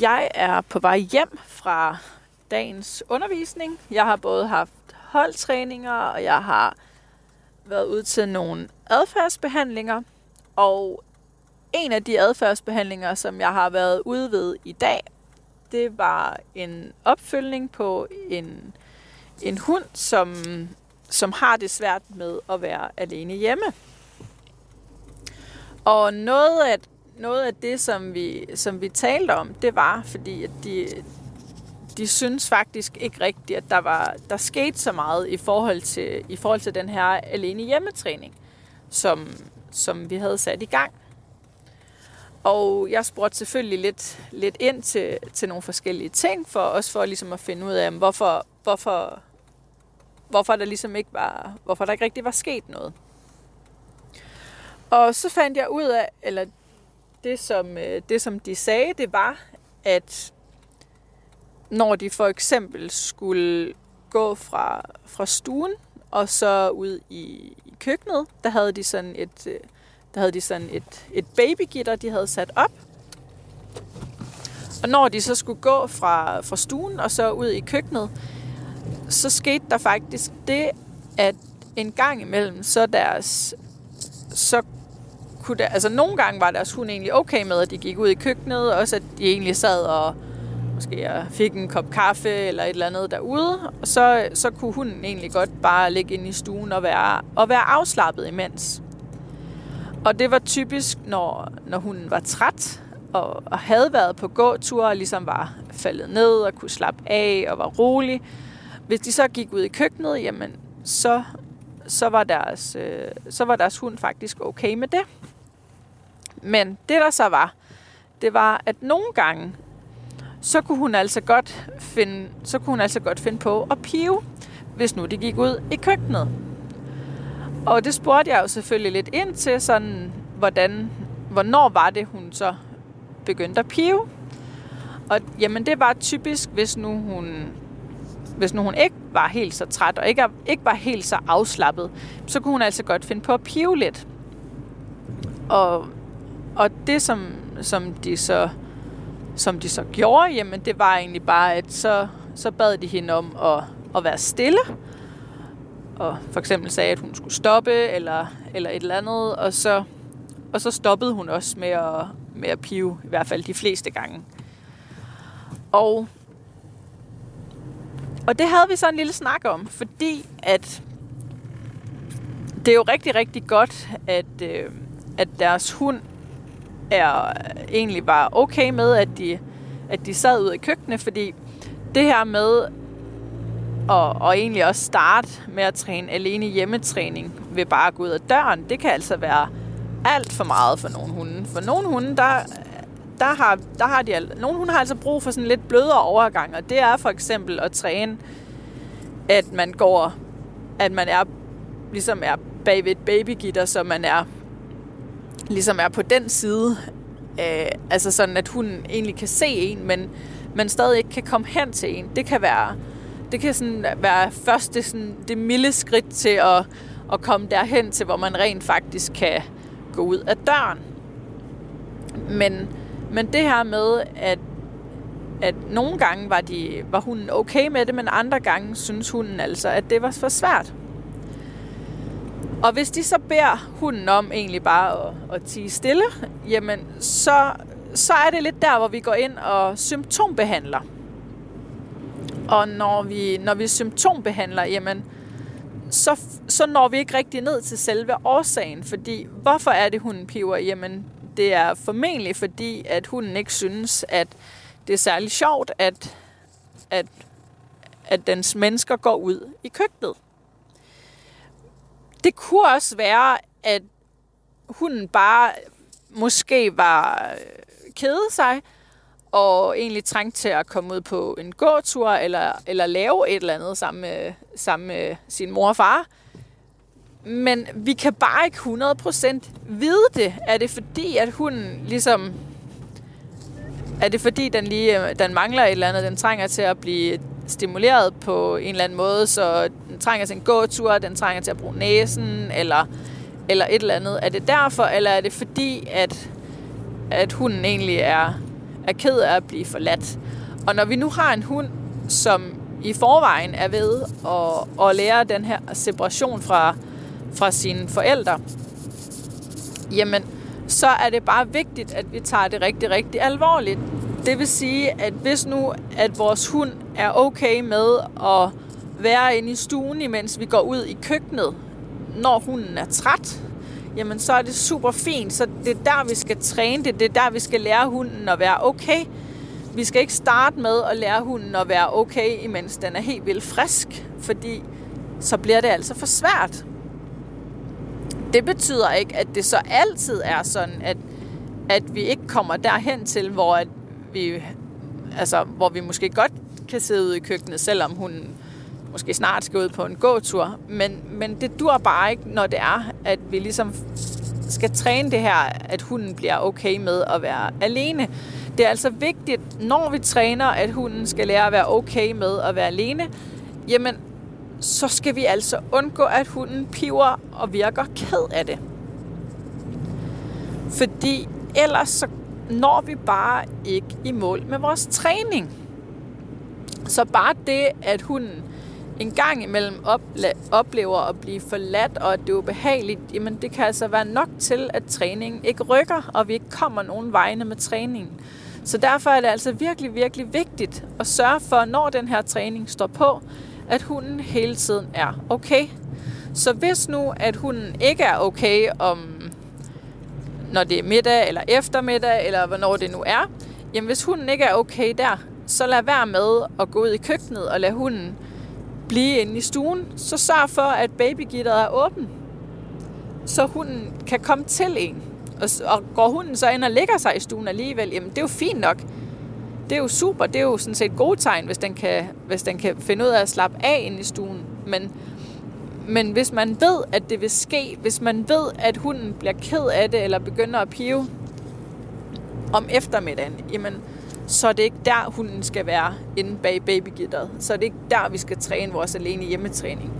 Jeg er på vej hjem fra dagens undervisning. Jeg har både haft holdtræninger, og jeg har været ud til nogle adfærdsbehandlinger. Og en af de adfærdsbehandlinger, som jeg har været ude ved i dag, det var en opfølgning på en, en hund, som, som har det svært med at være alene hjemme. Og noget af, noget af det, som vi, som vi talte om, det var, fordi at de, de synes faktisk ikke rigtigt, at der, var, der skete så meget i forhold til, i forhold til den her alene hjemmetræning, som, som vi havde sat i gang. Og jeg spurgte selvfølgelig lidt, lidt ind til, til nogle forskellige ting, for også for ligesom at finde ud af, hvorfor, hvorfor, hvorfor der ligesom ikke var, hvorfor der ikke rigtig var sket noget. Og så fandt jeg ud af, eller det som, øh, det som de sagde, det var, at når de for eksempel skulle gå fra, fra stuen og så ud i, i køkkenet, der havde de sådan et, øh, der havde de sådan et, et babygitter, de havde sat op. Og når de så skulle gå fra, fra stuen og så ud i køkkenet, så skete der faktisk det, at en gang imellem, så deres, så kunne der, altså nogle gange var deres hund egentlig okay med, at de gik ud i køkkenet, og så at de egentlig sad og måske jeg fik en kop kaffe eller et eller andet derude, og så, så kunne hunden egentlig godt bare ligge ind i stuen og være, og være afslappet imens. Og det var typisk, når, når hunden var træt og, og havde været på gåtur og ligesom var faldet ned og kunne slappe af og var rolig. Hvis de så gik ud i køkkenet, jamen så, så, var deres, øh, så var deres hund faktisk okay med det. Men det der så var, det var, at nogle gange, så kunne hun altså godt finde, så kunne hun altså godt finde på at pive, hvis nu det gik ud i køkkenet. Og det spurgte jeg jo selvfølgelig lidt ind til, sådan, hvordan, hvornår var det, hun så begyndte at pive. Og jamen, det var typisk, hvis nu hun, hvis nu hun ikke var helt så træt, og ikke, ikke var helt så afslappet, så kunne hun altså godt finde på at pive lidt. Og, og det, som, som de så som de så gjorde, jamen det var egentlig bare, at så, så bad de hende om at, at være stille, og for eksempel sagde, at hun skulle stoppe, eller, eller et eller andet, og så, og så stoppede hun også med at, med at pive, i hvert fald de fleste gange. Og, og det havde vi så en lille snak om, fordi at det er jo rigtig, rigtig godt, at, øh, at deres hund er egentlig bare okay med, at de, at de sad ud i køkkenet, fordi det her med og, og egentlig også starte med at træne alene hjemmetræning ved bare at gå ud af døren, det kan altså være alt for meget for nogle hunde. For nogle hunde, der, der har, der har de, nogle hunde har altså brug for sådan lidt blødere overgang, og det er for eksempel at træne, at man går, at man er, ligesom er bag ved et babygitter, så man er, ligesom er på den side, øh, altså sådan, at hunden egentlig kan se en, men man stadig ikke kan komme hen til en. Det kan være, det kan sådan være første sådan, det milde skridt til at, at komme derhen til, hvor man rent faktisk kan gå ud af døren. Men, men det her med, at, at nogle gange var, de, var hunden okay med det, men andre gange synes hunden altså, at det var for svært. Og hvis de så beder hunden om egentlig bare at, at tige stille, jamen så, så er det lidt der, hvor vi går ind og symptombehandler. Og når vi, når vi symptombehandler, jamen, så, så når vi ikke rigtig ned til selve årsagen. Fordi, hvorfor er det, hunden piver? Jamen, det er formentlig fordi, at hunden ikke synes, at det er særlig sjovt, at, at, at dens mennesker går ud i køkkenet. Det kunne også være, at hunden bare måske var øh, kede sig, og egentlig trængte til at komme ud på en gåtur, eller, eller lave et eller andet sammen med, sammen med sin mor og far. Men vi kan bare ikke 100% vide det. Er det fordi, at hunden ligesom... Er det fordi, den lige øh, den mangler et eller andet, den trænger til at blive stimuleret på en eller anden måde, så trænger til en gåtur, den trænger til at bruge næsen, eller, eller et eller andet. Er det derfor, eller er det fordi, at, at hunden egentlig er er ked af at blive forladt. Og når vi nu har en hund, som i forvejen er ved at, at lære den her separation fra, fra sine forældre, jamen, så er det bare vigtigt, at vi tager det rigtig, rigtig alvorligt. Det vil sige, at hvis nu, at vores hund er okay med at være inde i stuen, imens vi går ud i køkkenet, når hunden er træt, jamen så er det super fint. Så det er der, vi skal træne det. Det er der, vi skal lære hunden at være okay. Vi skal ikke starte med at lære hunden at være okay, imens den er helt vildt frisk, fordi så bliver det altså for svært. Det betyder ikke, at det så altid er sådan, at, at vi ikke kommer derhen til, hvor at vi, altså, hvor vi måske godt kan sidde ude i køkkenet, selvom hun måske snart skal ud på en gåtur. Men, men det dur bare ikke, når det er, at vi ligesom skal træne det her, at hunden bliver okay med at være alene. Det er altså vigtigt, når vi træner, at hunden skal lære at være okay med at være alene, jamen, så skal vi altså undgå, at hunden piver og virker ked af det. Fordi ellers så når vi bare ikke i mål med vores træning. Så bare det, at hunden en gang imellem oplever at blive forladt, og at det er ubehageligt, jamen det kan altså være nok til, at træningen ikke rykker, og vi ikke kommer nogen vegne med træningen. Så derfor er det altså virkelig, virkelig vigtigt at sørge for, når den her træning står på, at hunden hele tiden er okay. Så hvis nu, at hunden ikke er okay om, når det er middag eller eftermiddag, eller hvornår det nu er, jamen hvis hunden ikke er okay der, så lad være med at gå ud i køkkenet og lade hunden blive inde i stuen. Så sørg for, at babygitteret er åben, så hunden kan komme til en. Og, og går hunden så ind og lægger sig i stuen alligevel, jamen det er jo fint nok. Det er jo super, det er jo sådan set gode tegn, hvis den kan, hvis den kan finde ud af at slappe af ind i stuen. Men, men hvis man ved, at det vil ske, hvis man ved, at hunden bliver ked af det, eller begynder at pive om eftermiddagen, jamen, så er det ikke der, hunden skal være inde bag babygitteret. Så er det ikke der, vi skal træne vores alene hjemmetræning.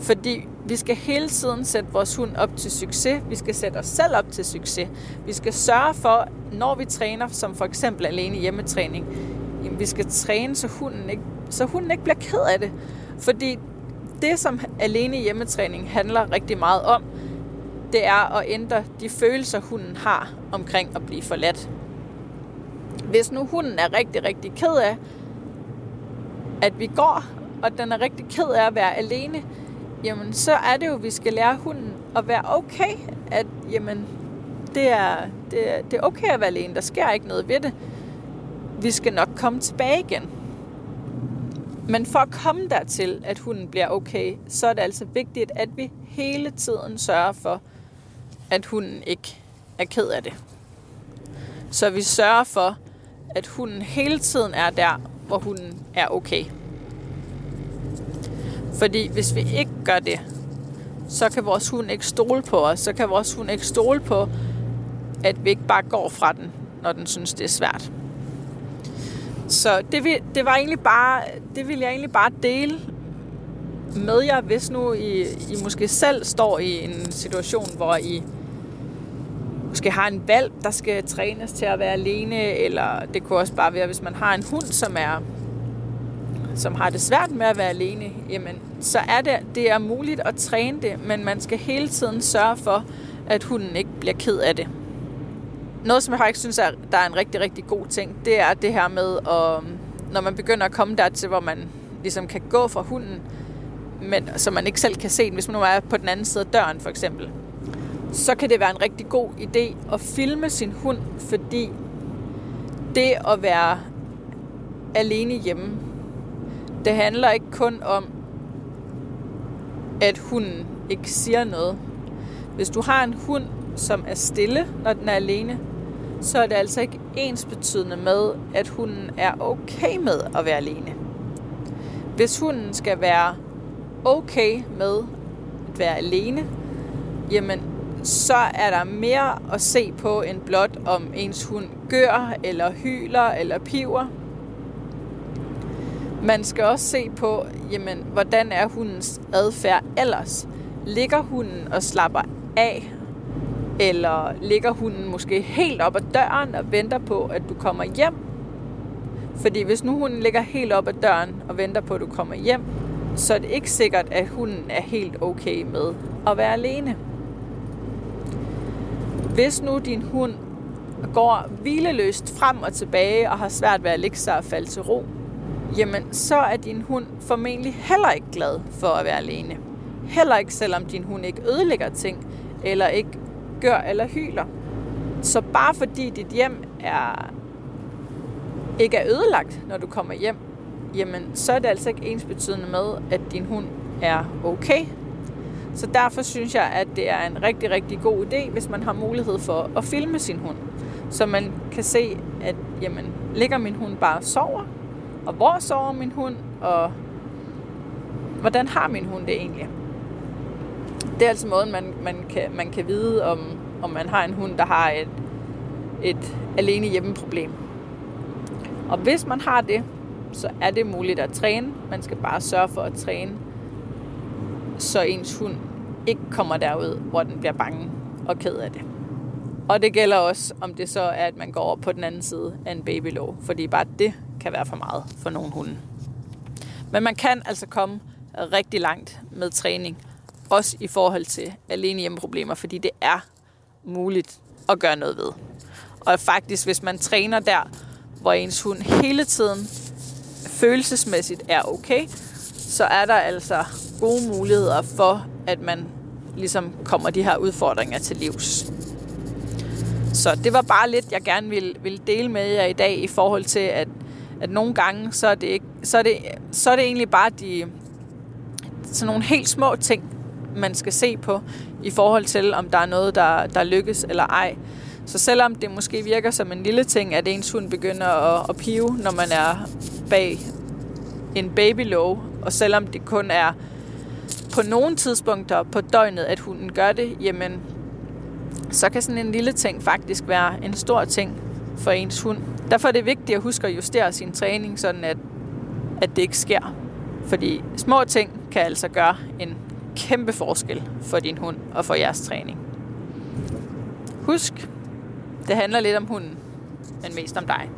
Fordi vi skal hele tiden sætte vores hund op til succes. Vi skal sætte os selv op til succes. Vi skal sørge for, når vi træner, som for eksempel alene hjemmetræning, jamen vi skal træne, så hunden, ikke, så hunden ikke bliver ked af det. Fordi det, som alene hjemmetræning handler rigtig meget om, det er at ændre de følelser, hunden har omkring at blive forladt. Hvis nu hunden er rigtig, rigtig ked af, at vi går, og den er rigtig ked af at være alene, jamen så er det jo, at vi skal lære hunden at være okay, at jamen, det er, det, er, det er okay at være alene, der sker ikke noget ved det. Vi skal nok komme tilbage igen. Men for at komme dertil, at hunden bliver okay, så er det altså vigtigt, at vi hele tiden sørger for, at hunden ikke er ked af det. Så vi sørger for, at hunden hele tiden er der, hvor hunden er okay. Fordi hvis vi ikke gør det, så kan vores hund ikke stole på os. Så kan vores hund ikke stole på, at vi ikke bare går fra den, når den synes, det er svært. Så det, vil, det var egentlig bare, det vil jeg egentlig bare dele med jer, hvis nu I, I måske selv står i en situation, hvor I måske har en valp, der skal trænes til at være alene, eller det kunne også bare være, hvis man har en hund, som er som har det svært med at være alene, jamen, så er det, det er muligt at træne det, men man skal hele tiden sørge for, at hunden ikke bliver ked af det. Noget, som jeg faktisk synes, er, der er en rigtig, rigtig god ting, det er det her med, at, når man begynder at komme dertil, hvor man ligesom kan gå fra hunden, men, så man ikke selv kan se den, hvis man nu er på den anden side af døren for eksempel, så kan det være en rigtig god idé at filme sin hund, fordi det at være alene hjemme, det handler ikke kun om, at hunden ikke siger noget. Hvis du har en hund, som er stille, når den er alene, så er det altså ikke ens betydende med, at hunden er okay med at være alene. Hvis hunden skal være okay med at være alene, jamen så er der mere at se på end blot om ens hund gør, eller hyler, eller piver. Man skal også se på, jamen, hvordan er hundens adfærd ellers. Ligger hunden og slapper af Eller ligger hunden måske helt op ad døren og venter på, at du kommer hjem? Fordi hvis nu hunden ligger helt op ad døren og venter på, at du kommer hjem, så er det ikke sikkert, at hunden er helt okay med at være alene. Hvis nu din hund går hvileløst frem og tilbage og har svært ved at ligge sig og falde til ro, jamen så er din hund formentlig heller ikke glad for at være alene. Heller ikke selvom din hund ikke ødelægger ting, eller ikke gør eller hyler. Så bare fordi dit hjem er ikke er ødelagt, når du kommer hjem, jamen så er det altså ikke ens betydende med, at din hund er okay. Så derfor synes jeg, at det er en rigtig, rigtig god idé, hvis man har mulighed for at filme sin hund. Så man kan se, at jamen, ligger min hund bare og sover, og hvor sover min hund, og hvordan har min hund det egentlig? Det er altså måden, man, man, kan, man kan vide, om, om man har en hund, der har et, et alene hjemmeproblem. Og hvis man har det, så er det muligt at træne. Man skal bare sørge for at træne, så ens hund ikke kommer derud, hvor den bliver bange og ked af det. Og det gælder også, om det så er, at man går over på den anden side af en babylov, fordi bare det kan være for meget for nogle hunde. Men man kan altså komme rigtig langt med træning, også i forhold til alene hjemmeproblemer, fordi det er muligt at gøre noget ved. Og faktisk, hvis man træner der, hvor ens hund hele tiden følelsesmæssigt er okay, så er der altså gode muligheder for, at man ligesom kommer de her udfordringer til livs. Så det var bare lidt, jeg gerne ville, ville dele med jer i dag i forhold til, at, at nogle gange, så er, det ikke, så, er det, så er det egentlig bare de, sådan nogle helt små ting, man skal se på i forhold til, om der er noget, der, der lykkes eller ej. Så selvom det måske virker som en lille ting, at ens hund begynder at, at pive, når man er bag en babylov, og selvom det kun er på nogle tidspunkter på døgnet, at hunden gør det, jamen så kan sådan en lille ting faktisk være en stor ting for ens hund. Derfor er det vigtigt at huske at justere sin træning, sådan at, at det ikke sker. Fordi små ting kan altså gøre en kæmpe forskel for din hund og for jeres træning. Husk, det handler lidt om hunden, men mest om dig.